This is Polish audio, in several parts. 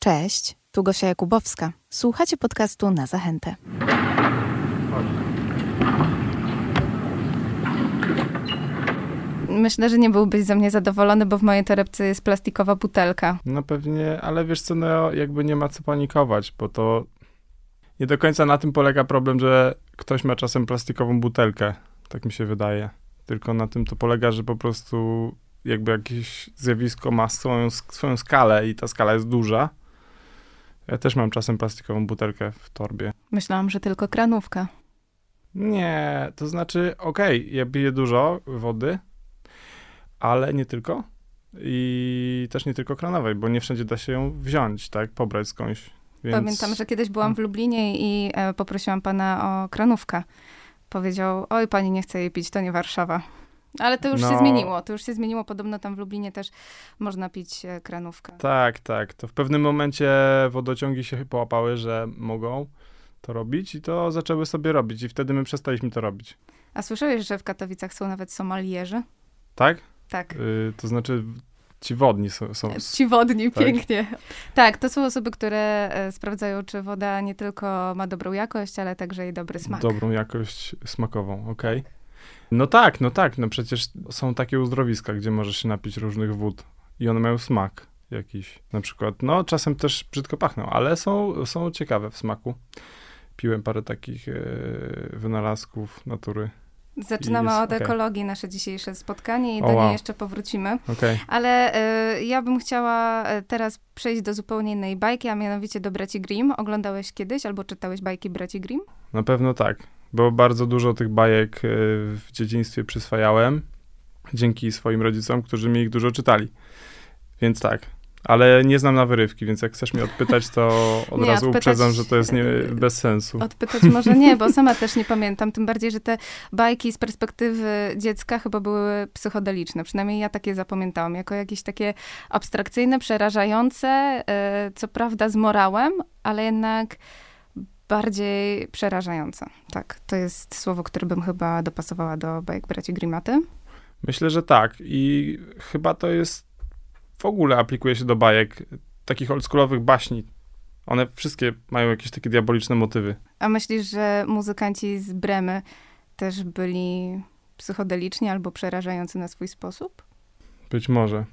Cześć, tu Gosia Jakubowska. Słuchacie podcastu na zachętę. Myślę, że nie byłbyś ze mnie zadowolony, bo w mojej torebce jest plastikowa butelka. No pewnie, ale wiesz co, no jakby nie ma co panikować, bo to nie do końca na tym polega problem, że ktoś ma czasem plastikową butelkę, tak mi się wydaje. Tylko na tym to polega, że po prostu jakby jakieś zjawisko ma swoją, swoją skalę i ta skala jest duża. Ja też mam czasem plastikową butelkę w torbie. Myślałam, że tylko kranówka. Nie, to znaczy, okej, okay, ja piję dużo wody, ale nie tylko. I też nie tylko kranowej, bo nie wszędzie da się ją wziąć, tak, pobrać skądś. Więc... Pamiętam, że kiedyś byłam w Lublinie i e, poprosiłam pana o kranówkę. Powiedział, oj, pani nie chce jej pić, to nie Warszawa. Ale to już no. się zmieniło, to już się zmieniło. Podobno tam w Lublinie też można pić e, kranówkę. Tak, tak. To w pewnym momencie wodociągi się połapały, że mogą to robić i to zaczęły sobie robić i wtedy my przestaliśmy to robić. A słyszałeś, że w Katowicach są nawet somalierzy? Tak? Tak. Y, to znaczy ci wodni są. są ci wodni, tak? pięknie. Tak, to są osoby, które e, sprawdzają, czy woda nie tylko ma dobrą jakość, ale także i dobry smak. Dobrą jakość smakową, okej. Okay. No tak, no tak, no przecież są takie uzdrowiska, gdzie możesz się napić różnych wód i one mają smak jakiś. Na przykład, no czasem też brzydko pachną, ale są, są ciekawe w smaku. Piłem parę takich e, wynalazków natury. Zaczynamy jest, od okay. ekologii nasze dzisiejsze spotkanie i o, do niej wow. jeszcze powrócimy. Okay. Ale y, ja bym chciała e, teraz przejść do zupełnie innej bajki, a mianowicie do Braci Grimm. Oglądałeś kiedyś albo czytałeś bajki Braci Grimm? Na pewno tak, bo bardzo dużo tych bajek y, w dzieciństwie przyswajałem dzięki swoim rodzicom, którzy mi ich dużo czytali. Więc tak, ale nie znam na wyrywki, więc jak chcesz mnie odpytać, to od nie, razu odpytać, uprzedzam, że to jest nie, bez sensu. Odpytać może nie, bo sama też nie pamiętam. Tym bardziej, że te bajki z perspektywy dziecka chyba były psychodeliczne. Przynajmniej ja takie zapamiętałam, jako jakieś takie abstrakcyjne, przerażające, e, co prawda z morałem, ale jednak bardziej przerażające. Tak, to jest słowo, które bym chyba dopasowała do bajek braci Grimaty. Myślę, że tak. I chyba to jest w ogóle aplikuje się do bajek, takich oldschoolowych baśni. One wszystkie mają jakieś takie diaboliczne motywy. A myślisz, że muzykanci z Bremy też byli psychodeliczni albo przerażający na swój sposób? Być może.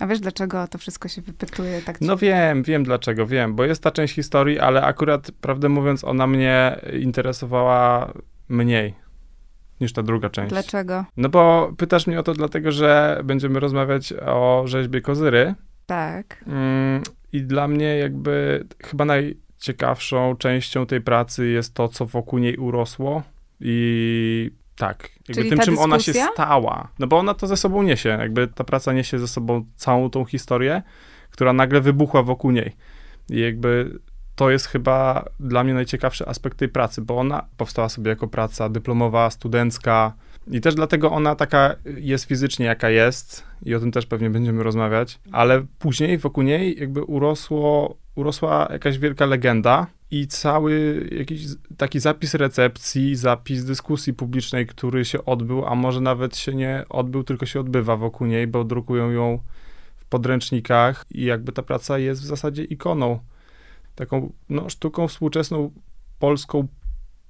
A wiesz, dlaczego to wszystko się wypytuje tak? No wiem, wiem dlaczego, wiem, bo jest ta część historii, ale akurat, prawdę mówiąc, ona mnie interesowała mniej niż ta druga część. Dlaczego? No bo pytasz mnie o to dlatego, że będziemy rozmawiać o rzeźbie Kozyry. Tak. Mm, I dla mnie jakby chyba najciekawszą częścią tej pracy jest to, co wokół niej urosło i tak, jakby Czyli tym, czym dyskusja? ona się stała. No bo ona to ze sobą niesie, jakby ta praca niesie ze sobą całą tą historię, która nagle wybuchła wokół niej. I jakby to jest chyba dla mnie najciekawszy aspekt tej pracy, bo ona powstała sobie jako praca dyplomowa, studencka i też dlatego ona taka jest fizycznie, jaka jest i o tym też pewnie będziemy rozmawiać, ale później wokół niej jakby urosło, urosła jakaś wielka legenda i cały jakiś taki zapis recepcji, zapis dyskusji publicznej, który się odbył, a może nawet się nie odbył, tylko się odbywa wokół niej, bo drukują ją w podręcznikach i jakby ta praca jest w zasadzie ikoną taką no, sztuką współczesną polską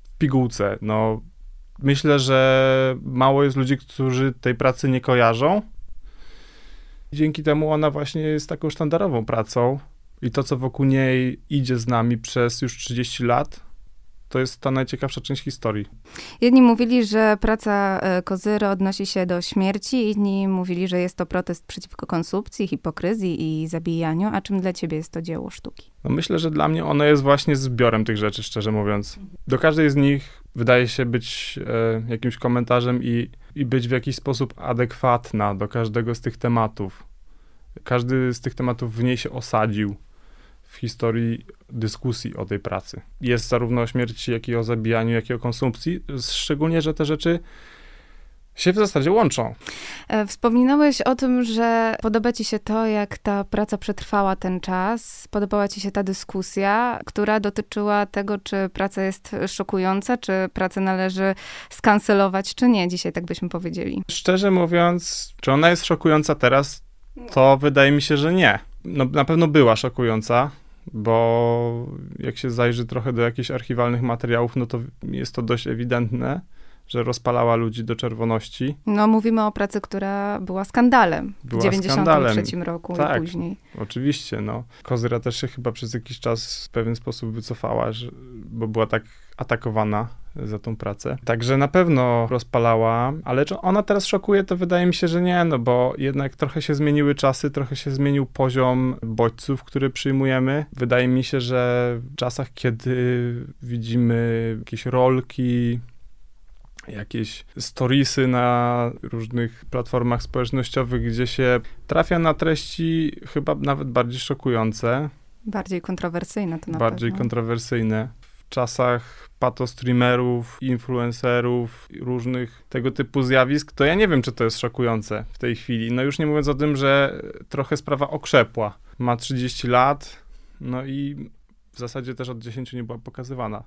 w pigułce. No, myślę, że mało jest ludzi, którzy tej pracy nie kojarzą. Dzięki temu ona właśnie jest taką sztandarową pracą i to, co wokół niej idzie z nami przez już 30 lat, to jest ta najciekawsza część historii. Jedni mówili, że praca e, Kozyry odnosi się do śmierci, inni mówili, że jest to protest przeciwko konsumpcji, hipokryzji i zabijaniu. A czym dla ciebie jest to dzieło sztuki? No myślę, że dla mnie ono jest właśnie zbiorem tych rzeczy, szczerze mówiąc. Do każdej z nich wydaje się być e, jakimś komentarzem i, i być w jakiś sposób adekwatna do każdego z tych tematów. Każdy z tych tematów w niej się osadził w historii dyskusji o tej pracy. Jest zarówno o śmierci, jak i o zabijaniu, jak i o konsumpcji, szczególnie, że te rzeczy się w zasadzie łączą. E, wspominałeś o tym, że podoba ci się to, jak ta praca przetrwała ten czas. Podobała ci się ta dyskusja, która dotyczyła tego, czy praca jest szokująca, czy pracę należy skancelować, czy nie. Dzisiaj tak byśmy powiedzieli. Szczerze mówiąc, czy ona jest szokująca teraz, to wydaje mi się, że nie. No, na pewno była szokująca bo jak się zajrzy trochę do jakichś archiwalnych materiałów, no to jest to dość ewidentne, że rozpalała ludzi do czerwoności. No, mówimy o pracy, która była skandalem była w 93 roku tak, i później. Oczywiście, no. Kozyra też się chyba przez jakiś czas w pewien sposób wycofała, że, bo była tak atakowana za tą pracę. Także na pewno rozpalała, ale czy ona teraz szokuje, to wydaje mi się, że nie, no bo jednak trochę się zmieniły czasy, trochę się zmienił poziom bodźców, który przyjmujemy. Wydaje mi się, że w czasach, kiedy widzimy jakieś rolki, jakieś storiesy na różnych platformach społecznościowych, gdzie się trafia na treści chyba nawet bardziej szokujące. Bardziej kontrowersyjne to na Bardziej pewno. kontrowersyjne. W czasach patostreamerów, influencerów, różnych tego typu zjawisk, to ja nie wiem, czy to jest szokujące w tej chwili. No już nie mówiąc o tym, że trochę sprawa okrzepła. Ma 30 lat, no i w zasadzie też od 10 nie była pokazywana,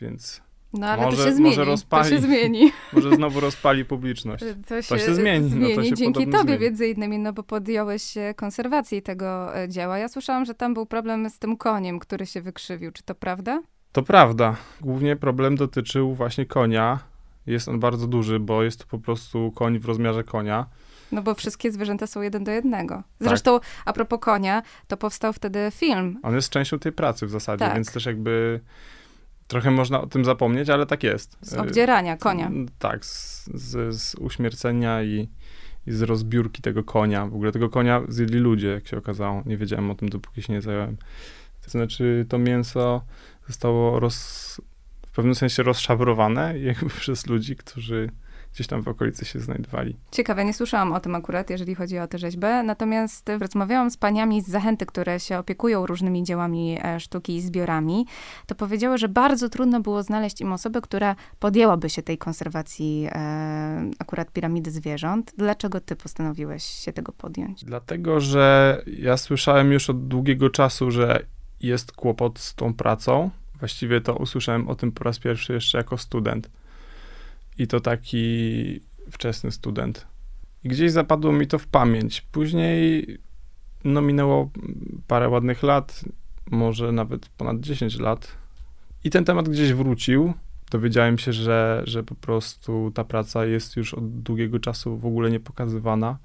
więc no ale może, to się zmieni. Może rozpali, to się zmieni. Może znowu rozpali publiczność. To się, to się zmieni. zmieni. No to się Dzięki tobie zmieni. między innymi, no bo podjąłeś się konserwacji tego e, dzieła. Ja słyszałam, że tam był problem z tym koniem, który się wykrzywił. Czy to prawda? To prawda. Głównie problem dotyczył właśnie konia. Jest on bardzo duży, bo jest to po prostu koń w rozmiarze konia. No bo wszystkie zwierzęta są jeden do jednego. Tak. Zresztą, tak. a propos konia, to powstał wtedy film. On jest częścią tej pracy w zasadzie, tak. więc też jakby Trochę można o tym zapomnieć, ale tak jest. Z obdzierania konia. Tak, z, z, z uśmiercenia i, i, z rozbiórki tego konia. W ogóle tego konia zjedli ludzie, jak się okazało. Nie wiedziałem o tym, dopóki się nie zająłem. To znaczy, to mięso zostało roz, w pewnym sensie rozszabrowane jakby przez ludzi, którzy gdzieś tam w okolicy się znajdowali. Ciekawe, nie słyszałam o tym akurat, jeżeli chodzi o tę rzeźbę, natomiast rozmawiałam z paniami z Zachęty, które się opiekują różnymi dziełami e, sztuki i zbiorami, to powiedziały, że bardzo trudno było znaleźć im osobę, która podjęłaby się tej konserwacji e, akurat piramidy zwierząt. Dlaczego ty postanowiłeś się tego podjąć? Dlatego, że ja słyszałem już od długiego czasu, że jest kłopot z tą pracą. Właściwie to usłyszałem o tym po raz pierwszy jeszcze jako student i to taki wczesny student. I gdzieś zapadło mi to w pamięć. Później no minęło parę ładnych lat, może nawet ponad 10 lat. I ten temat gdzieś wrócił. Dowiedziałem się, że, że po prostu ta praca jest już od długiego czasu w ogóle nie pokazywana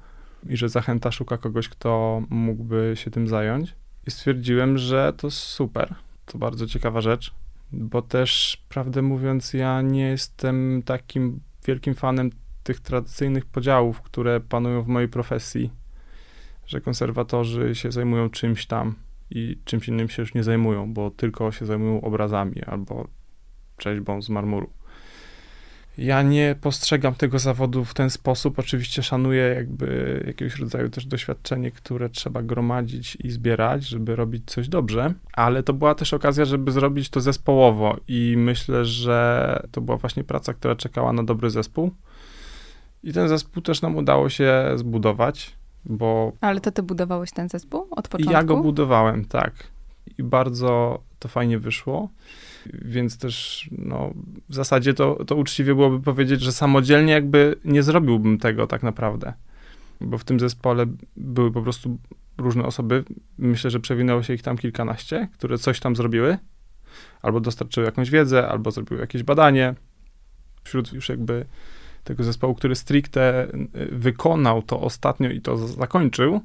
i że zachęta szuka kogoś, kto mógłby się tym zająć. I stwierdziłem, że to super. To bardzo ciekawa rzecz bo też, prawdę mówiąc, ja nie jestem takim wielkim fanem tych tradycyjnych podziałów, które panują w mojej profesji, że konserwatorzy się zajmują czymś tam i czymś innym się już nie zajmują, bo tylko się zajmują obrazami albo rzeźbą z marmuru. Ja nie postrzegam tego zawodu w ten sposób. Oczywiście szanuję jakby jakiegoś rodzaju też doświadczenie, które trzeba gromadzić i zbierać, żeby robić coś dobrze, ale to była też okazja, żeby zrobić to zespołowo i myślę, że to była właśnie praca, która czekała na dobry zespół. I ten zespół też nam udało się zbudować, bo... Ale to ty budowałeś ten zespół od początku? Ja go budowałem, tak. I bardzo to fajnie wyszło. Więc też, no, w zasadzie to, to uczciwie byłoby powiedzieć, że samodzielnie jakby nie zrobiłbym tego tak naprawdę. Bo w tym zespole były po prostu różne osoby. Myślę, że przewinęło się ich tam kilkanaście, które coś tam zrobiły. Albo dostarczyły jakąś wiedzę, albo zrobiły jakieś badanie. Wśród już jakby tego zespołu, który stricte y, wykonał to ostatnio i to zakończył,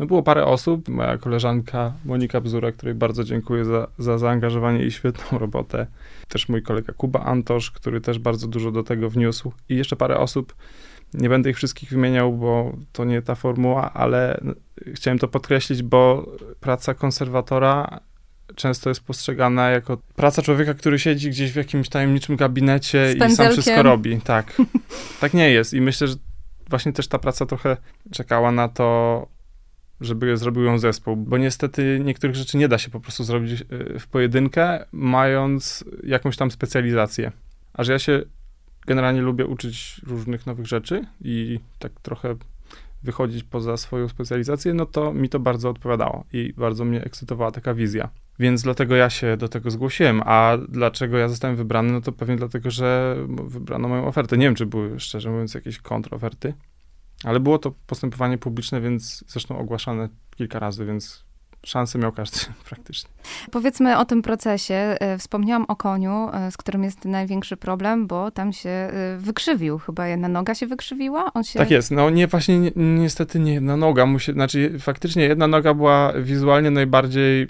no było parę osób, moja koleżanka Monika Bzura, której bardzo dziękuję za, za zaangażowanie i świetną robotę. Też mój kolega Kuba Antosz, który też bardzo dużo do tego wniósł. I jeszcze parę osób, nie będę ich wszystkich wymieniał, bo to nie ta formuła, ale chciałem to podkreślić, bo praca konserwatora często jest postrzegana jako praca człowieka, który siedzi gdzieś w jakimś tajemniczym gabinecie i sam wszystko robi. Tak. tak nie jest. I myślę, że właśnie też ta praca trochę czekała na to, żeby zrobił ją zespół, bo niestety niektórych rzeczy nie da się po prostu zrobić e, w pojedynkę, mając jakąś tam specjalizację. A że ja się generalnie lubię uczyć różnych nowych rzeczy i tak trochę wychodzić poza swoją specjalizację, no to mi to bardzo odpowiadało i bardzo mnie ekscytowała taka wizja. Więc dlatego ja się do tego zgłosiłem. A dlaczego ja zostałem wybrany? No to pewnie dlatego, że wybrano moją ofertę. Nie wiem, czy były, szczerze mówiąc, jakieś kontroferty. Ale było to postępowanie publiczne, więc zresztą ogłaszane kilka razy, więc szansę miał każdy praktycznie. Powiedzmy o tym procesie. E, wspomniałam o koniu, e, z którym jest największy problem, bo tam się e, wykrzywił. Chyba jedna noga się wykrzywiła? On się... Tak jest. No nie, właśnie ni niestety nie jedna noga. Musi, znaczy faktycznie jedna noga była wizualnie najbardziej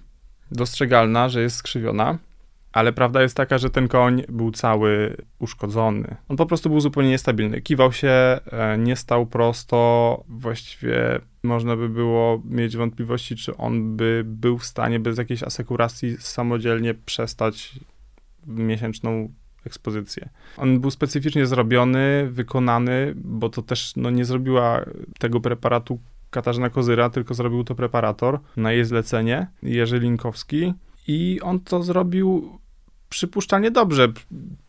dostrzegalna, że jest skrzywiona. Ale prawda jest taka, że ten koń był cały uszkodzony. On po prostu był zupełnie niestabilny. Kiwał się, e, nie stał prosto. Właściwie można by było mieć wątpliwości, czy on by był w stanie bez jakiejś asekuracji samodzielnie przestać miesięczną ekspozycję. On był specyficznie zrobiony, wykonany, bo to też no, nie zrobiła tego preparatu Katarzyna Kozyra, tylko zrobił to preparator na jej zlecenie, Jerzy Linkowski. I on to zrobił przypuszczalnie dobrze.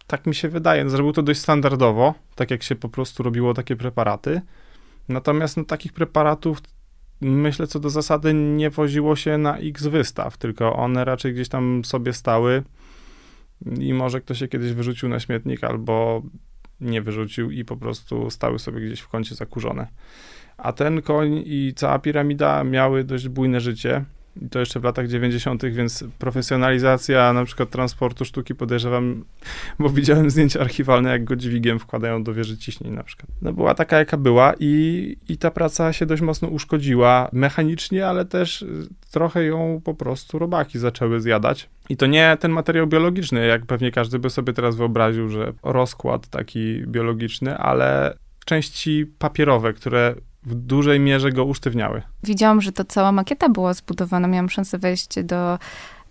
Tak mi się wydaje. Zrobił to dość standardowo, tak jak się po prostu robiło takie preparaty. Natomiast no, takich preparatów myślę, co do zasady nie woziło się na x wystaw, tylko one raczej gdzieś tam sobie stały i może ktoś się kiedyś wyrzucił na śmietnik albo nie wyrzucił i po prostu stały sobie gdzieś w kącie zakurzone. A ten koń i cała piramida miały dość bujne życie. I to jeszcze w latach 90., więc profesjonalizacja na przykład transportu sztuki podejrzewam, bo widziałem zdjęcia archiwalne, jak go dźwigiem wkładają do wieży ciśnień na przykład. No była taka, jaka była i, i ta praca się dość mocno uszkodziła mechanicznie, ale też trochę ją po prostu robaki zaczęły zjadać. I to nie ten materiał biologiczny, jak pewnie każdy by sobie teraz wyobraził, że rozkład taki biologiczny, ale części papierowe, które w dużej mierze go usztywniały. Widziałam, że to cała makieta była zbudowana. Miałam szansę wejść do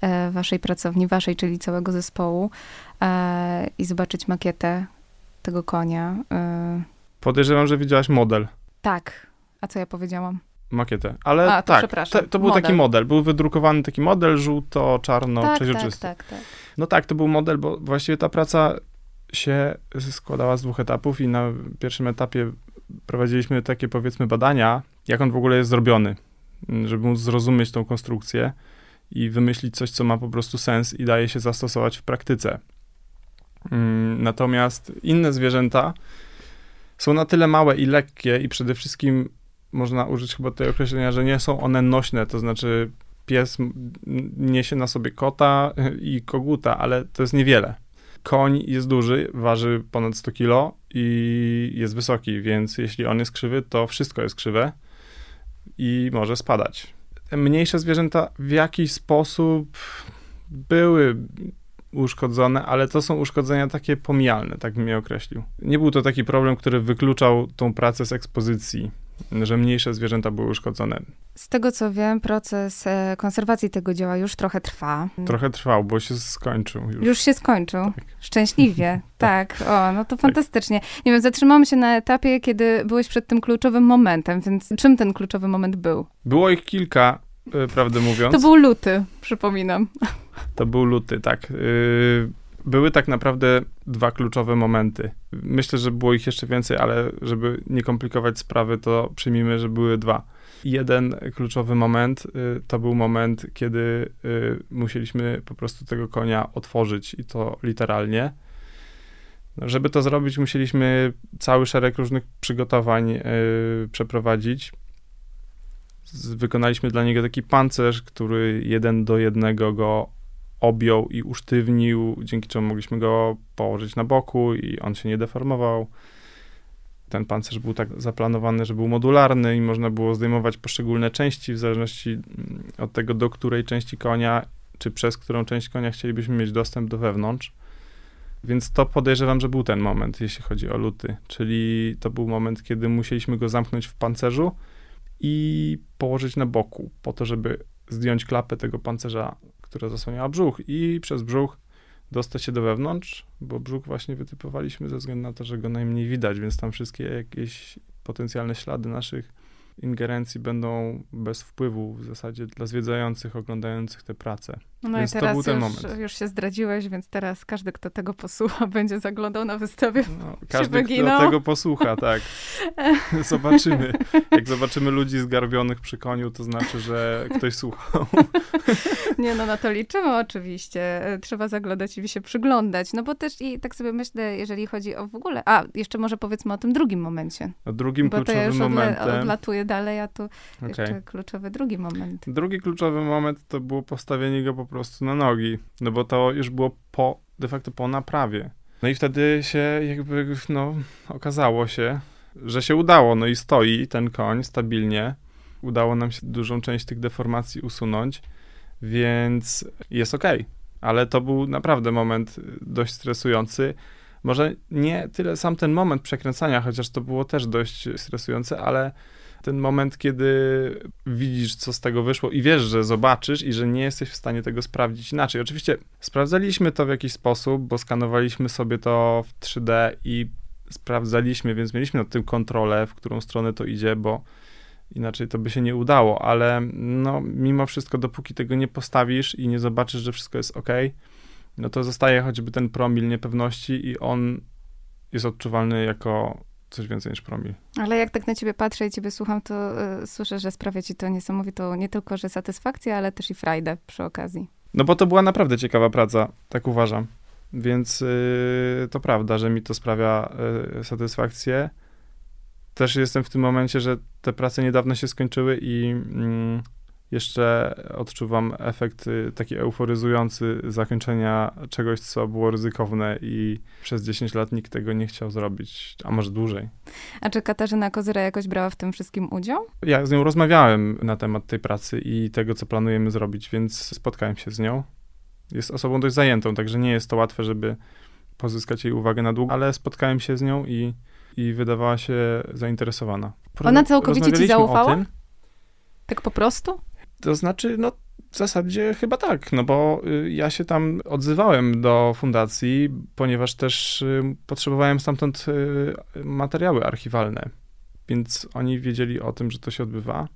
e, waszej pracowni, waszej, czyli całego zespołu e, i zobaczyć makietę tego konia. E. Podejrzewam, że widziałaś model. Tak. A co ja powiedziałam? Makietę. Ale A, to tak, to, to był model. taki model. Był wydrukowany taki model żółto-czarno tak, przeźroczysty. Tak, tak, tak. No tak, to był model, bo właściwie ta praca się składała z dwóch etapów i na pierwszym etapie prowadziliśmy takie powiedzmy badania, jak on w ogóle jest zrobiony, żeby móc zrozumieć tą konstrukcję i wymyślić coś, co ma po prostu sens i daje się zastosować w praktyce. Mm, natomiast inne zwierzęta są na tyle małe i lekkie i przede wszystkim można użyć chyba tego określenia, że nie są one nośne, to znaczy pies niesie na sobie kota i koguta, ale to jest niewiele. Koń jest duży, waży ponad 100 kilo i jest wysoki, więc jeśli on jest krzywy, to wszystko jest krzywe i może spadać. Mniejsze zwierzęta w jakiś sposób były uszkodzone, ale to są uszkodzenia takie pomijalne, tak bym je określił. Nie był to taki problem, który wykluczał tą pracę z ekspozycji że mniejsze zwierzęta były uszkodzone. Z tego co wiem, proces e, konserwacji tego dzieła już trochę trwa. Trochę trwał, bo się skończył. Już, już się skończył. Tak. Szczęśliwie. tak. O, no to tak. fantastycznie. Nie wiem, zatrzymamy się na etapie, kiedy byłeś przed tym kluczowym momentem, więc czym ten kluczowy moment był? Było ich kilka, e, prawdę mówiąc. To był luty, przypominam. To był luty, tak. Y, były tak naprawdę dwa kluczowe momenty. Myślę, że było ich jeszcze więcej, ale żeby nie komplikować sprawy, to przyjmijmy, że były dwa. Jeden kluczowy moment y, to był moment, kiedy y, musieliśmy po prostu tego konia otworzyć i to literalnie. Żeby to zrobić, musieliśmy cały szereg różnych przygotowań y, przeprowadzić. Wykonaliśmy dla niego taki pancerz, który jeden do jednego go objął i usztywnił, dzięki czemu mogliśmy go położyć na boku i on się nie deformował. Ten pancerz był tak zaplanowany, że był modularny i można było zdejmować poszczególne części w zależności mm, od tego, do której części konia, czy przez którą część konia chcielibyśmy mieć dostęp do wewnątrz. Więc to podejrzewam, że był ten moment, jeśli chodzi o luty. Czyli to był moment, kiedy musieliśmy go zamknąć w pancerzu i położyć na boku, po to, żeby zdjąć klapę tego pancerza która zasłaniała brzuch i przez brzuch dostać się do wewnątrz, bo brzuch właśnie wytypowaliśmy ze względu na to, że go najmniej widać, więc tam wszystkie jakieś potencjalne ślady naszych ingerencji będą bez wpływu w zasadzie dla zwiedzających, oglądających te prace. No Więc i to teraz był ten już, moment. już się zdradziłeś, więc teraz każdy, kto tego posłucha, będzie zaglądał na wystawie. No, każdy, kto tego posłucha, tak. Zobaczymy. Jak zobaczymy ludzi zgarbionych przy koniu, to znaczy, że ktoś słuchał. Nie no, na to liczymy oczywiście. E, Trzeba zaglądać i się przyglądać. No bo też i tak sobie myślę, jeżeli chodzi o w ogóle... A, jeszcze może powiedzmy o tym drugim momencie. A drugim bo to ja kluczowym już momentem... odlatuję dalej, a tu Okej. jeszcze kluczowy drugi moment. Drugi kluczowy moment to było postawienie go po prostu na nogi, no bo to już było po, de facto po naprawie. No i wtedy się jakby, no, okazało się, że się udało, no i stoi ten koń stabilnie. Udało nam się dużą część tych deformacji usunąć, więc jest okej. Ale to był naprawdę moment y, dość stresujący. Może nie tyle sam ten moment przekręcania, chociaż to było też dość stresujące, ale ten moment, kiedy widzisz, co z tego wyszło i wiesz, że zobaczysz i że nie jesteś w stanie tego sprawdzić inaczej. Oczywiście sprawdzaliśmy to w jakiś sposób, bo skanowaliśmy sobie to w 3D i sprawdzaliśmy, więc mieliśmy nad tym kontrolę, w którą stronę to idzie, bo inaczej to by się nie udało, ale no, mimo wszystko, dopóki tego nie postawisz i nie zobaczysz, że wszystko jest ok, no to zostaje choćby ten promil niepewności i on jest odczuwalny jako coś więcej niż promil. Ale jak tak na ciebie patrzę i ciebie słucham, to y, słyszę, że sprawia ci to niesamowitą nie tylko, że satysfakcję, ale też i frajdę przy okazji. No bo to była naprawdę ciekawa praca, tak uważam. Więc yy, to prawda, że mi to sprawia yy, satysfakcję. Też jestem w tym momencie, że te prace niedawno się skończyły i mm, jeszcze odczuwam efekt y, taki euforyzujący zakończenia czegoś, co było ryzykowne i przez 10 lat nikt tego nie chciał zrobić, a może dłużej. A czy Katarzyna Kozyra jakoś brała w tym wszystkim udział? Ja z nią rozmawiałem na temat tej pracy i tego, co planujemy zrobić, więc spotkałem się z nią. Jest osobą dość zajętą, także nie jest to łatwe, żeby pozyskać jej uwagę na długo, ale spotkałem się z nią i, i wydawała się zainteresowana. Ona całkowicie ci zaufała? Tak po prostu? To znaczy, no w zasadzie chyba tak, no bo y, ja się tam odzywałem do fundacji, ponieważ też y, potrzebowałem stamtąd y, materiały archiwalne, więc oni wiedzieli o tym, że to się odbywa.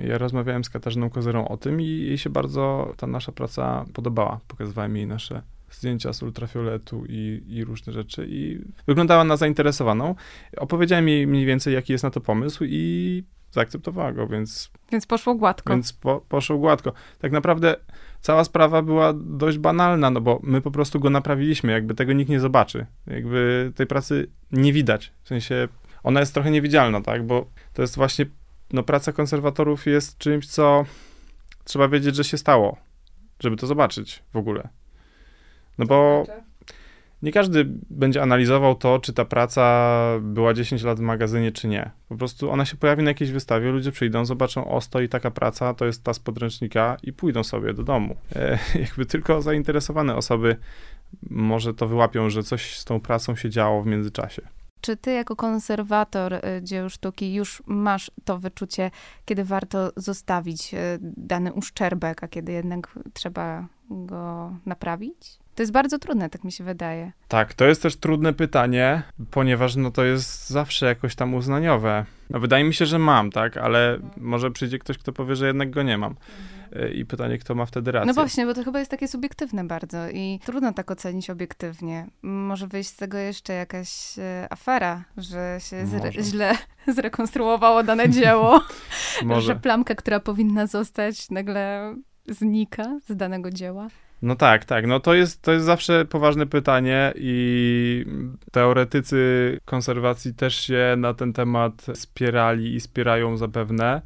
Ja rozmawiałem z Katarzyną Kozerą o tym i jej się bardzo ta nasza praca podobała. Pokazywałem jej nasze zdjęcia z ultrafioletu i, i różne rzeczy i wyglądała na zainteresowaną. Opowiedziałem jej mniej więcej, jaki jest na to pomysł i zaakceptowała go, więc Więc poszło gładko. więc po, poszło gładko. Tak naprawdę cała sprawa była dość banalna, no bo my po prostu go naprawiliśmy, jakby tego nikt nie zobaczy. Jakby tej pracy nie widać. W sensie ona jest trochę niewidzialna, tak? Bo to jest właśnie, no praca konserwatorów jest czymś, co trzeba wiedzieć, że się stało, żeby to zobaczyć w ogóle. No bo nie każdy będzie analizował to, czy ta praca była 10 lat w magazynie, czy nie. Po prostu ona się pojawi na jakiejś wystawie, ludzie przyjdą, zobaczą, o, stoi taka praca, to jest ta z podręcznika i pójdą sobie do domu. E, jakby tylko zainteresowane osoby może to wyłapią, że coś z tą pracą się działo w międzyczasie. Czy ty jako konserwator y, dzieł sztuki już masz to wyczucie, kiedy warto zostawić y, dany uszczerbek, a kiedy jednak trzeba go naprawić? To jest bardzo trudne, tak mi się wydaje. Tak, to jest też trudne pytanie, ponieważ no to jest zawsze jakoś tam uznaniowe. No, wydaje mi się, że mam, tak, ale może przyjdzie ktoś, kto powie, że jednak go nie mam. E, I pytanie, kto ma wtedy rację. No właśnie, bo to chyba jest takie subiektywne bardzo i trudno tak ocenić obiektywnie. Może wyjść z tego jeszcze jakaś e, afera, że się zre- źle zrekonstruowało dane dzieło, że plamka, która powinna zostać, nagle znika z danego dzieła. No tak, tak. No to jest, to jest zawsze poważne pytanie i teoretycy konserwacji też się na ten temat spierali i spierają zapewne,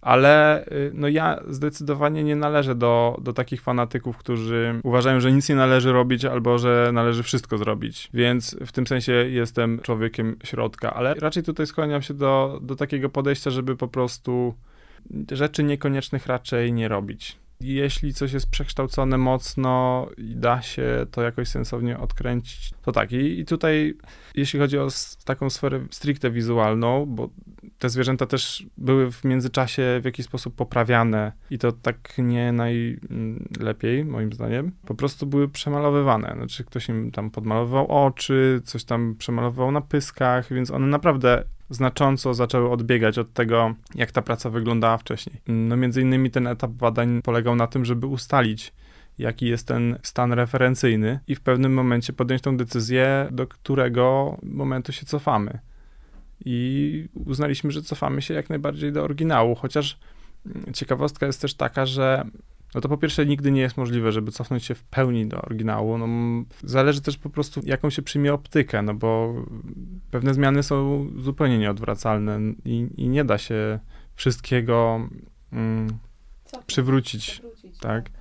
ale y, no ja zdecydowanie nie należę do, do takich fanatyków, którzy uważają, że nic nie należy robić albo że należy wszystko zrobić. Więc w tym sensie jestem człowiekiem środka, ale raczej tutaj skłaniam się do, do takiego podejścia, żeby po prostu rzeczy niekoniecznych raczej nie robić jeśli coś jest przekształcone mocno i da się to jakoś sensownie odkręcić, to tak. I, i tutaj, jeśli chodzi o taką sferę stricte wizualną, bo te zwierzęta też były w międzyczasie w jakiś sposób poprawiane i to tak nie najlepiej, moim zdaniem. Po prostu były przemalowywane. Znaczy, ktoś im tam podmalowywał oczy, coś tam przemalowywał na pyskach, więc one naprawdę znacząco zaczęły odbiegać od tego, jak ta praca wyglądała wcześniej. No między innymi ten etap badań polegał na tym, żeby ustalić, jaki jest ten stan referencyjny i w pewnym momencie podjąć tą decyzję, do którego momentu się cofamy. I uznaliśmy, że cofamy się jak najbardziej do oryginału, chociaż ciekawostka jest też taka, że no to po pierwsze nigdy nie jest możliwe, żeby cofnąć się w pełni do oryginału. No, zależy też po prostu, jaką się przyjmie optykę, no bo pewne zmiany są zupełnie nieodwracalne i, i nie da się wszystkiego mm, przywrócić, przywrócić, tak? tak.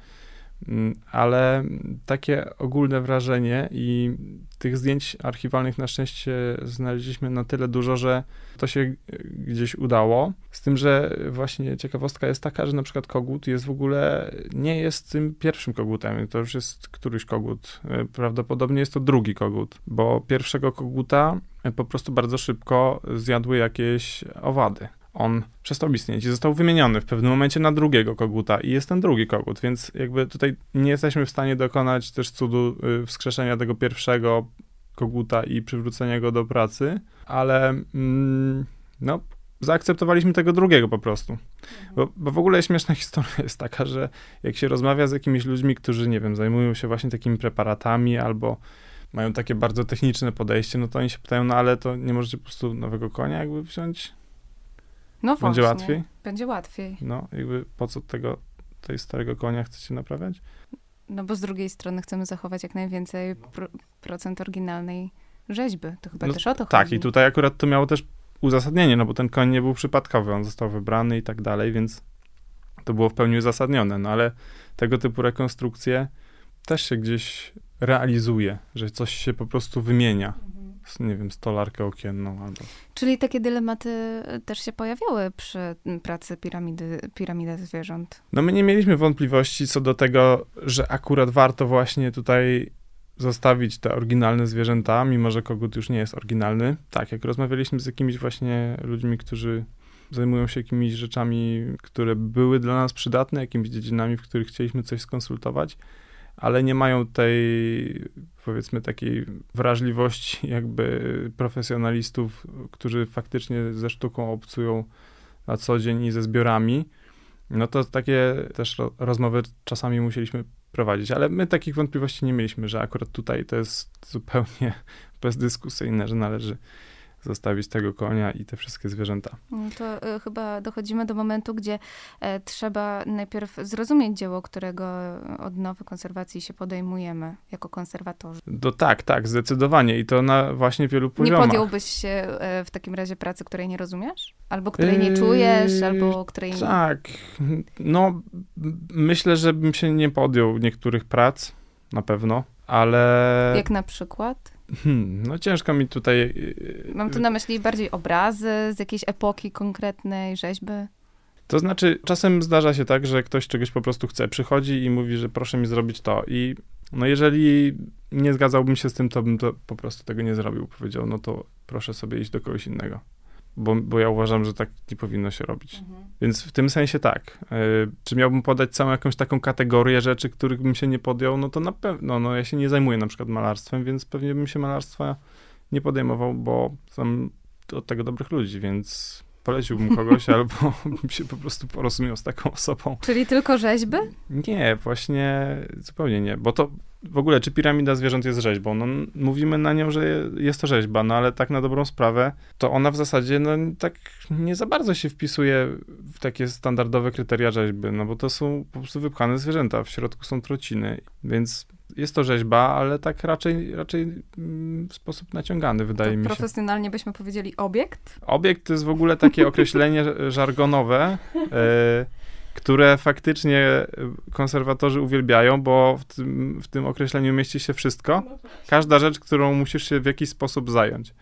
Mm, ale takie ogólne wrażenie i tych zdjęć archiwalnych na szczęście znaleźliśmy na tyle dużo, że to się gdzieś udało. Z tym, że właśnie ciekawostka jest taka, że na przykład kogut jest w ogóle, nie jest tym pierwszym kogutem, to już jest któryś kogut. Prawdopodobnie jest to drugi kogut, bo pierwszego koguta po prostu bardzo szybko zjadły jakieś owady on przestał istnieć i został wymieniony w pewnym momencie na drugiego koguta i jest ten drugi kogut, więc jakby tutaj nie jesteśmy w stanie dokonać też cudu y, wskrzeszenia tego pierwszego koguta i przywrócenia go do pracy, ale mm, no, zaakceptowaliśmy tego drugiego po prostu. Mhm. Bo, bo, w ogóle śmieszna historia jest taka, że jak się rozmawia z jakimiś ludźmi, którzy, nie wiem, zajmują się właśnie takimi preparatami albo mają takie bardzo techniczne podejście, no to oni się pytają, no ale to nie możecie po prostu nowego konia jakby wziąć? No właśnie. Będzie łatwiej? Będzie łatwiej. No, jakby po co tego, tej starego konia chcecie naprawiać? No bo z drugiej strony chcemy zachować jak najwięcej pro, procent oryginalnej rzeźby. To chyba no, też o to tak, chodzi. Tak, i tutaj akurat to miało też uzasadnienie, no bo ten koń nie był przypadkowy, on został wybrany i tak dalej, więc to było w pełni uzasadnione, no ale tego typu rekonstrukcje też się gdzieś realizuje, że coś się po prostu wymienia nie wiem, stolarkę okienną albo... Czyli takie dylematy też się pojawiały przy pracy piramidy, piramidy zwierząt? No my nie mieliśmy wątpliwości co do tego, że akurat warto właśnie tutaj zostawić te oryginalne zwierzęta, mimo że kogut już nie jest oryginalny. Tak, jak rozmawialiśmy z jakimiś właśnie ludźmi, którzy zajmują się jakimiś rzeczami, które były dla nas przydatne, jakimiś dziedzinami, w których chcieliśmy coś skonsultować, ale nie mają tej, powiedzmy, takiej wrażliwości jakby profesjonalistów, którzy faktycznie ze sztuką obcują na co dzień i ze zbiorami, no to takie też rozmowy czasami musieliśmy prowadzić, ale my takich wątpliwości nie mieliśmy, że akurat tutaj to jest zupełnie bezdyskusyjne, że należy zostawić tego konia i te wszystkie zwierzęta. No to y, chyba dochodzimy do momentu, gdzie e, trzeba najpierw zrozumieć dzieło, którego odnowy konserwacji się podejmujemy jako konserwatorzy. To tak, tak, zdecydowanie i to na właśnie wielu poziomach. Nie podjąłbyś się e, w takim razie pracy, której nie rozumiesz? Albo której nie czujesz, yy, albo której nie... Tak, no myślę, że bym się nie podjął niektórych prac, na pewno, ale... Jak na przykład? Hmm, no ciężko mi tutaj. Y, y, Mam tu na myśli bardziej obrazy z jakiejś epoki konkretnej, rzeźby. To znaczy, czasem zdarza się tak, że ktoś czegoś po prostu chce, przychodzi i mówi, że proszę mi zrobić to. I no jeżeli nie zgadzałbym się z tym, to bym to po prostu tego nie zrobił. Powiedział, no to proszę sobie iść do kogoś innego bo, bo ja uważam, że tak nie powinno się robić. Mhm. Więc w tym sensie tak. Y, czy miałbym podać całą jakąś taką kategorię rzeczy, których bym się nie podjął, no to na pewno, no ja się nie zajmuję na przykład malarstwem, więc pewnie bym się malarstwa nie podejmował, bo są od tego dobrych ludzi, więc poleciłbym kogoś, albo bym się po prostu porozumiał z taką osobą. Czyli tylko rzeźby? Nie, właśnie zupełnie nie, bo to w ogóle, czy piramida zwierząt jest rzeźbą? No, mówimy na nią, że jest to rzeźba, no ale tak na dobrą sprawę, to ona w zasadzie, no tak nie za bardzo się wpisuje w takie standardowe kryteria rzeźby, no bo to są po prostu wypchane zwierzęta, w środku są trociny, więc jest to rzeźba, ale tak raczej, raczej w sposób naciągany, wydaje to mi się. Profesjonalnie byśmy powiedzieli obiekt? Obiekt to jest w ogóle takie określenie żargonowe, e, które faktycznie konserwatorzy uwielbiają, bo w tym, w tym określeniu mieści się wszystko. Każda rzecz, którą musisz się w jakiś sposób zająć.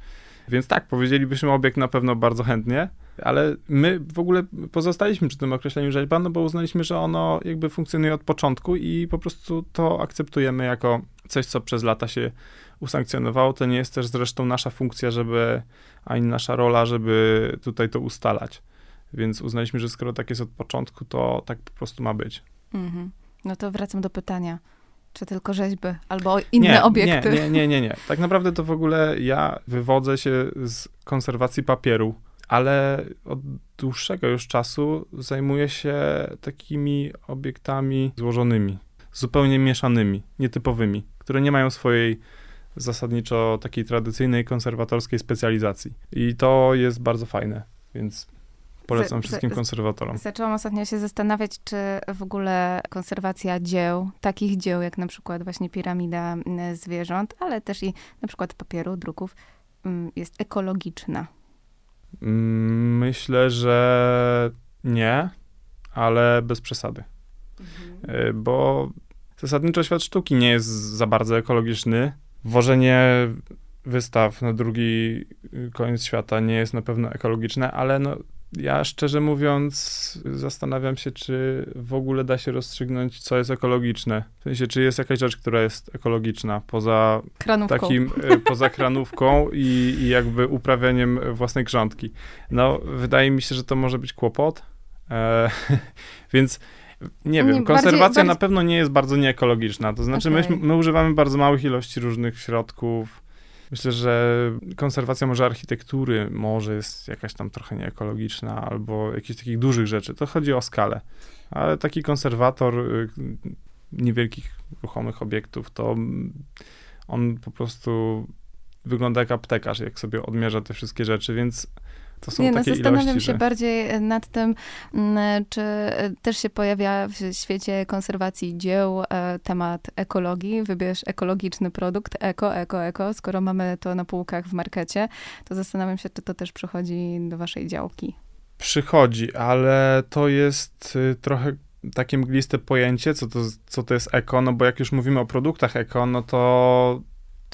Więc tak, powiedzielibyśmy obiekt na pewno bardzo chętnie, ale my w ogóle pozostaliśmy przy tym określeniu rzeźba, no bo uznaliśmy, że ono jakby funkcjonuje od początku i po prostu to akceptujemy jako coś, co przez lata się usankcjonowało. To nie jest też zresztą nasza funkcja, żeby, ani nasza rola, żeby tutaj to ustalać. Więc uznaliśmy, że skoro tak jest od początku, to tak po prostu ma być. Mhm. No to wracam do pytania. Czy tylko rzeźby albo inne nie, obiekty? Nie, nie, nie, nie. Tak naprawdę to w ogóle ja wywodzę się z konserwacji papieru, ale od dłuższego już czasu zajmuję się takimi obiektami złożonymi. zupełnie mieszanymi, nietypowymi, które nie mają swojej zasadniczo takiej tradycyjnej konserwatorskiej specjalizacji. I to jest bardzo fajne, więc polecam wszystkim konserwatorom. Zaczęłam ostatnio się zastanawiać, czy w ogóle konserwacja dzieł, takich dzieł jak na przykład właśnie piramida zwierząt, ale też i na przykład papieru, druków, jest ekologiczna. Myślę, że nie, ale bez przesady. Mhm. Y, bo zasadniczo świat sztuki nie jest za bardzo ekologiczny. Wożenie wystaw na drugi koniec świata nie jest na pewno ekologiczne, ale no, ja szczerze mówiąc zastanawiam się, czy w ogóle da się rozstrzygnąć, co jest ekologiczne. W sensie, czy jest jakaś rzecz, która jest ekologiczna poza kranówką. takim, e, poza kranówką i, i jakby uprawianiem własnej grządki. No, wydaje mi się, że to może być kłopot. E, więc nie wiem, konserwacja bardziej, na pewno nie jest bardzo nieekologiczna. To znaczy, okay. my, my używamy bardzo małych ilości różnych środków Myślę, że konserwacja może architektury może jest jakaś tam trochę nieekologiczna, albo jakichś takich dużych rzeczy. To chodzi o skalę. Ale taki konserwator y, niewielkich ruchomych obiektów, to on po prostu wygląda jak aptekarz, jak sobie odmierza te wszystkie rzeczy, więc to są Nie, no, takie no, zastanawiam ilości, się że... bardziej nad tym, mm, czy też się pojawia w świecie konserwacji dzieł e, temat ekologii. Wybierz ekologiczny produkt, eko, eko, eko. Skoro mamy to na półkach w markecie, to zastanawiam się, czy to też przychodzi do waszej działki. Przychodzi, ale to jest y, trochę takie mgliste pojęcie, co to, co to jest eko, no bo jak już mówimy o produktach eko, no to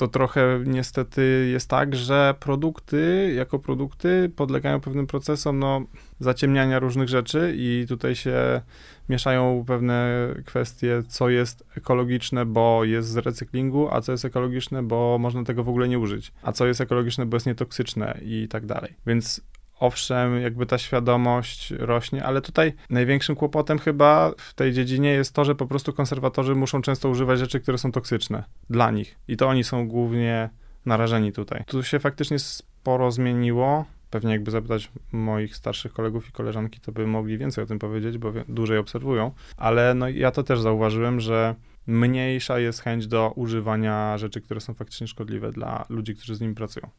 to trochę niestety jest tak, że produkty jako produkty podlegają pewnym procesom no, zaciemniania różnych rzeczy i tutaj się mieszają pewne kwestie, co jest ekologiczne, bo jest z recyklingu, a co jest ekologiczne, bo można tego w ogóle nie użyć, a co jest ekologiczne, bo jest nietoksyczne i tak dalej. Więc owszem, jakby ta świadomość rośnie, ale tutaj największym kłopotem chyba w tej dziedzinie jest to, że po prostu konserwatorzy muszą często używać rzeczy, które są toksyczne dla nich. I to oni są głównie narażeni tutaj. Tu się faktycznie sporo zmieniło. Pewnie jakby zapytać moich starszych kolegów i koleżanki, to by mogli więcej o tym powiedzieć, bo dłużej obserwują. Ale no ja to też zauważyłem, że mniejsza jest chęć do używania rzeczy, które są faktycznie szkodliwe dla ludzi, którzy z nimi pracują.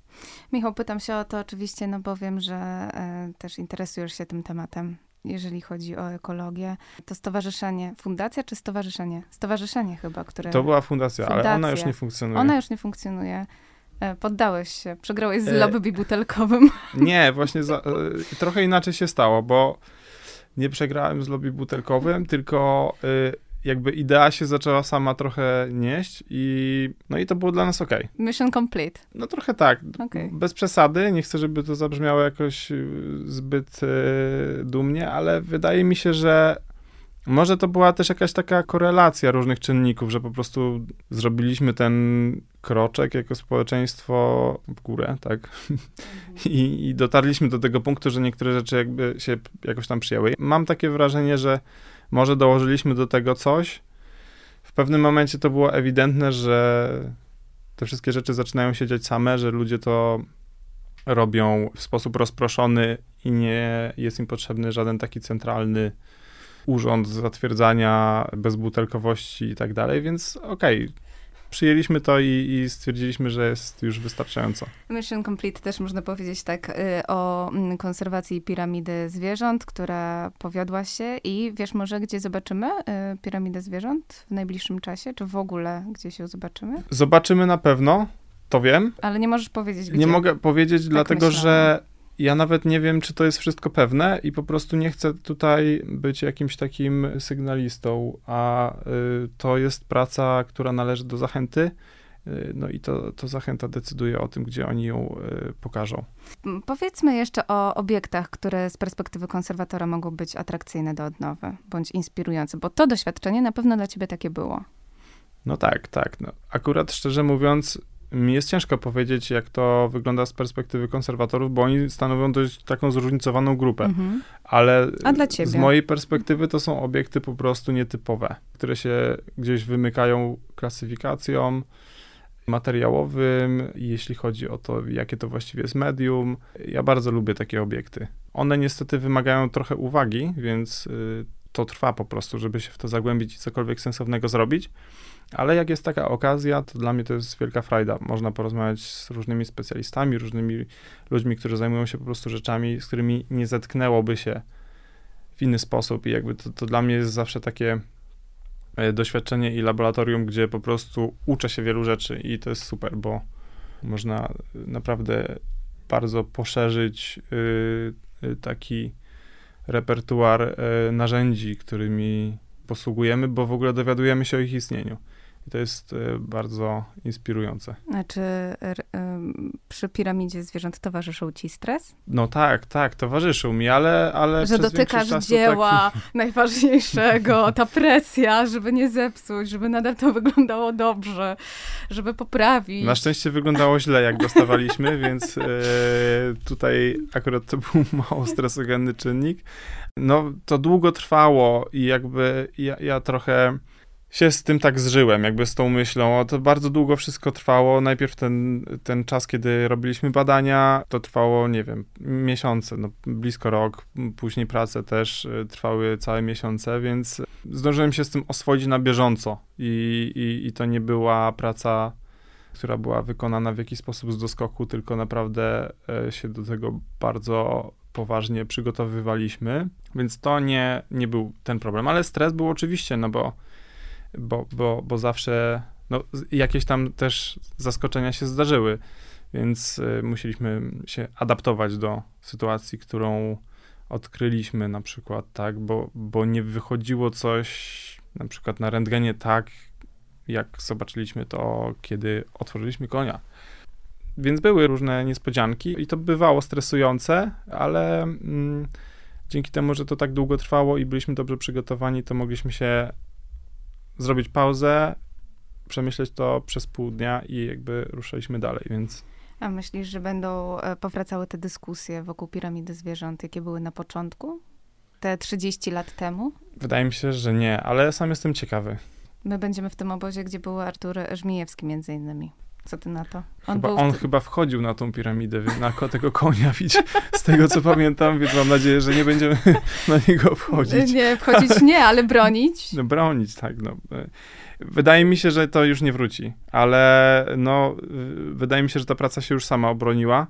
Michał, pytam się o to oczywiście, no bo wiem, że e, też interesujesz się tym tematem. Jeżeli chodzi o ekologię, to stowarzyszenie, fundacja czy stowarzyszenie? Stowarzyszenie chyba, które. To była fundacja, fundacja. ale ona już nie funkcjonuje. Ona już nie funkcjonuje. E, poddałeś się, przegrałeś z e... lobby butelkowym. Nie, właśnie za, trochę inaczej się stało, bo nie przegrałem z lobby butelkowym, tylko jakby idea się zaczęła sama trochę nieść i no i to było dla nas ok. Mission complete. No trochę tak. Okay. Bez przesady. Nie chcę, żeby to zabrzmiało jakoś y, zbyt y, dumnie, ale wydaje mi się, że może to była też jakaś taka korelacja różnych czynników, że po prostu zrobiliśmy ten kroczek jako społeczeństwo w górę, tak? Mhm. I, I dotarliśmy do tego punktu, że niektóre rzeczy jakby się jakoś tam przyjęły. Mam takie wrażenie, że może dołożyliśmy do tego coś. W pewnym momencie to było ewidentne, że te wszystkie rzeczy zaczynają się dziać same, że ludzie to robią w sposób rozproszony i nie jest im potrzebny żaden taki centralny urząd zatwierdzania bezbutelkowości i tak dalej, więc okej, okay, przyjęliśmy to i, i, stwierdziliśmy, że jest już wystarczająco. Mission Complete też można powiedzieć tak y, o mm, konserwacji piramidy zwierząt, która powiodła się i wiesz może, gdzie zobaczymy y, piramidę zwierząt w najbliższym czasie, czy w ogóle gdzieś ją zobaczymy? Zobaczymy na pewno, to wiem. Ale nie możesz powiedzieć, gdzie. Nie mogę powiedzieć, tak dlatego że ja nawet nie wiem, czy to jest wszystko pewne i po prostu nie chcę tutaj być jakimś takim sygnalistą, a y, to jest praca, która należy do zachęty. Y, no i to, to zachęta decyduje o tym, gdzie oni ją y, pokażą. Powiedzmy jeszcze o obiektach, które z perspektywy konserwatora mogą być atrakcyjne do odnowy, bądź inspirujące, bo to doświadczenie na pewno dla ciebie takie było. No tak, tak. No, akurat szczerze mówiąc, mi jest ciężko powiedzieć, jak to wygląda z perspektywy konserwatorów, bo oni stanowią dość taką zróżnicowaną grupę. Mhm. Ale z mojej perspektywy to są obiekty po prostu nietypowe, które się gdzieś wymykają klasyfikacją materiałowym, jeśli chodzi o to, jakie to właściwie jest medium. Ja bardzo lubię takie obiekty. One niestety wymagają trochę uwagi, więc y, to trwa po prostu, żeby się w to zagłębić i cokolwiek sensownego zrobić. Ale jak jest taka okazja, to dla mnie to jest wielka frajda. Można porozmawiać z różnymi specjalistami, różnymi ludźmi, którzy zajmują się po prostu rzeczami, z którymi nie zetknęłoby się w inny sposób. I jakby to, to dla mnie jest zawsze takie e, doświadczenie i laboratorium, gdzie po prostu uczę się wielu rzeczy i to jest super, bo można naprawdę bardzo poszerzyć y, taki repertuar narzędzi, którymi posługujemy, bo w ogóle dowiadujemy się o ich istnieniu. I to jest y, bardzo inspirujące. Znaczy, przy piramidzie zwierząt towarzyszył ci stres? No tak, tak, towarzyszył mi, ale. ale że dotykasz dzieła taki... najważniejszego, ta presja, żeby nie zepsuć, żeby nadal to wyglądało dobrze, żeby poprawić. Na szczęście wyglądało źle, jak dostawaliśmy, więc e, tutaj akurat to był mało stresogenny czynnik. No, to długo trwało i jakby ja, ja trochę się z tym tak zżyłem, jakby z tą myślą. O, to bardzo długo wszystko trwało. Najpierw ten, ten czas, kiedy robiliśmy badania, to trwało, nie wiem, miesiące, no, blisko rok. Później prace też y, trwały całe miesiące, więc zdążyłem się z tym oswoić na bieżąco. I, i, i to nie była praca, która była wykonana w jakiś sposób z doskoku, tylko naprawdę e, się do tego bardzo poważnie przygotowywaliśmy, więc to nie, nie był ten problem, ale stres był oczywiście, no bo bo, bo, bo zawsze no, jakieś tam też zaskoczenia się zdarzyły, więc y, musieliśmy się adaptować do sytuacji, którą odkryliśmy na przykład, tak, bo, bo nie wychodziło coś na przykład na rentgenie tak, jak zobaczyliśmy to, kiedy otworzyliśmy konia. Więc były różne niespodzianki i to bywało stresujące, ale mm, dzięki temu, że to tak długo trwało i byliśmy dobrze przygotowani, to mogliśmy się zrobić pauzę, przemyśleć to przez pół dnia i jakby ruszaliśmy dalej, więc... A myślisz, że będą e, powracały te dyskusje wokół piramidy zwierząt, jakie były na początku? Te 30 lat temu? Wydaje mi się, że nie, ale sam jestem ciekawy. My będziemy w tym obozie, gdzie był Artur Żmijewski między innymi. Co ty na to? On, chyba, on chyba wchodził na tą piramidę, na tego konia, widzieć, z tego co pamiętam, więc mam nadzieję, że nie będziemy na niego wchodzić. Nie, wchodzić nie, ale bronić. No bronić, tak. No. Wydaje mi się, że to już nie wróci, ale no, wydaje mi się, że ta praca się już sama obroniła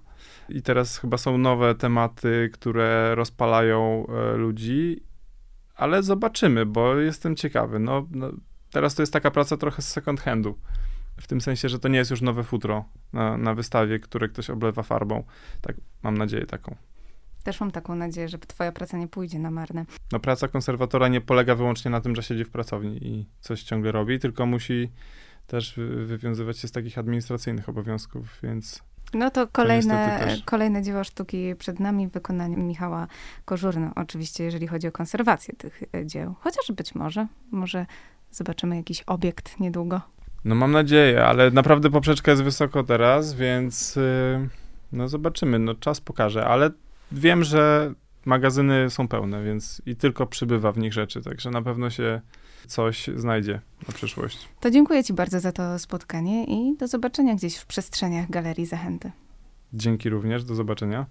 i teraz chyba są nowe tematy, które rozpalają e, ludzi, ale zobaczymy, bo jestem ciekawy. No, no teraz to jest taka praca trochę z second handu. W tym sensie, że to nie jest już nowe futro na, na wystawie, które ktoś oblewa farbą. Tak, mam nadzieję taką. Też mam taką nadzieję, że twoja praca nie pójdzie na marne. No praca konserwatora nie polega wyłącznie na tym, że siedzi w pracowni i coś ciągle robi, tylko musi też wywiązywać się z takich administracyjnych obowiązków, więc no to kolejne, to kolejne dzieło sztuki przed nami w wykonaniu Michała Kożurny. Oczywiście, jeżeli chodzi o konserwację tych e, dzieł. Chociaż być może, może zobaczymy jakiś obiekt niedługo. No mam nadzieję, ale naprawdę poprzeczka jest wysoko teraz, więc yy, no zobaczymy, no czas pokaże, ale wiem, że magazyny są pełne, więc i tylko przybywa w nich rzeczy, także na pewno się coś znajdzie na przyszłość. To dziękuję ci bardzo za to spotkanie i do zobaczenia gdzieś w przestrzeniach Galerii Zachęty. Dzięki również, do zobaczenia.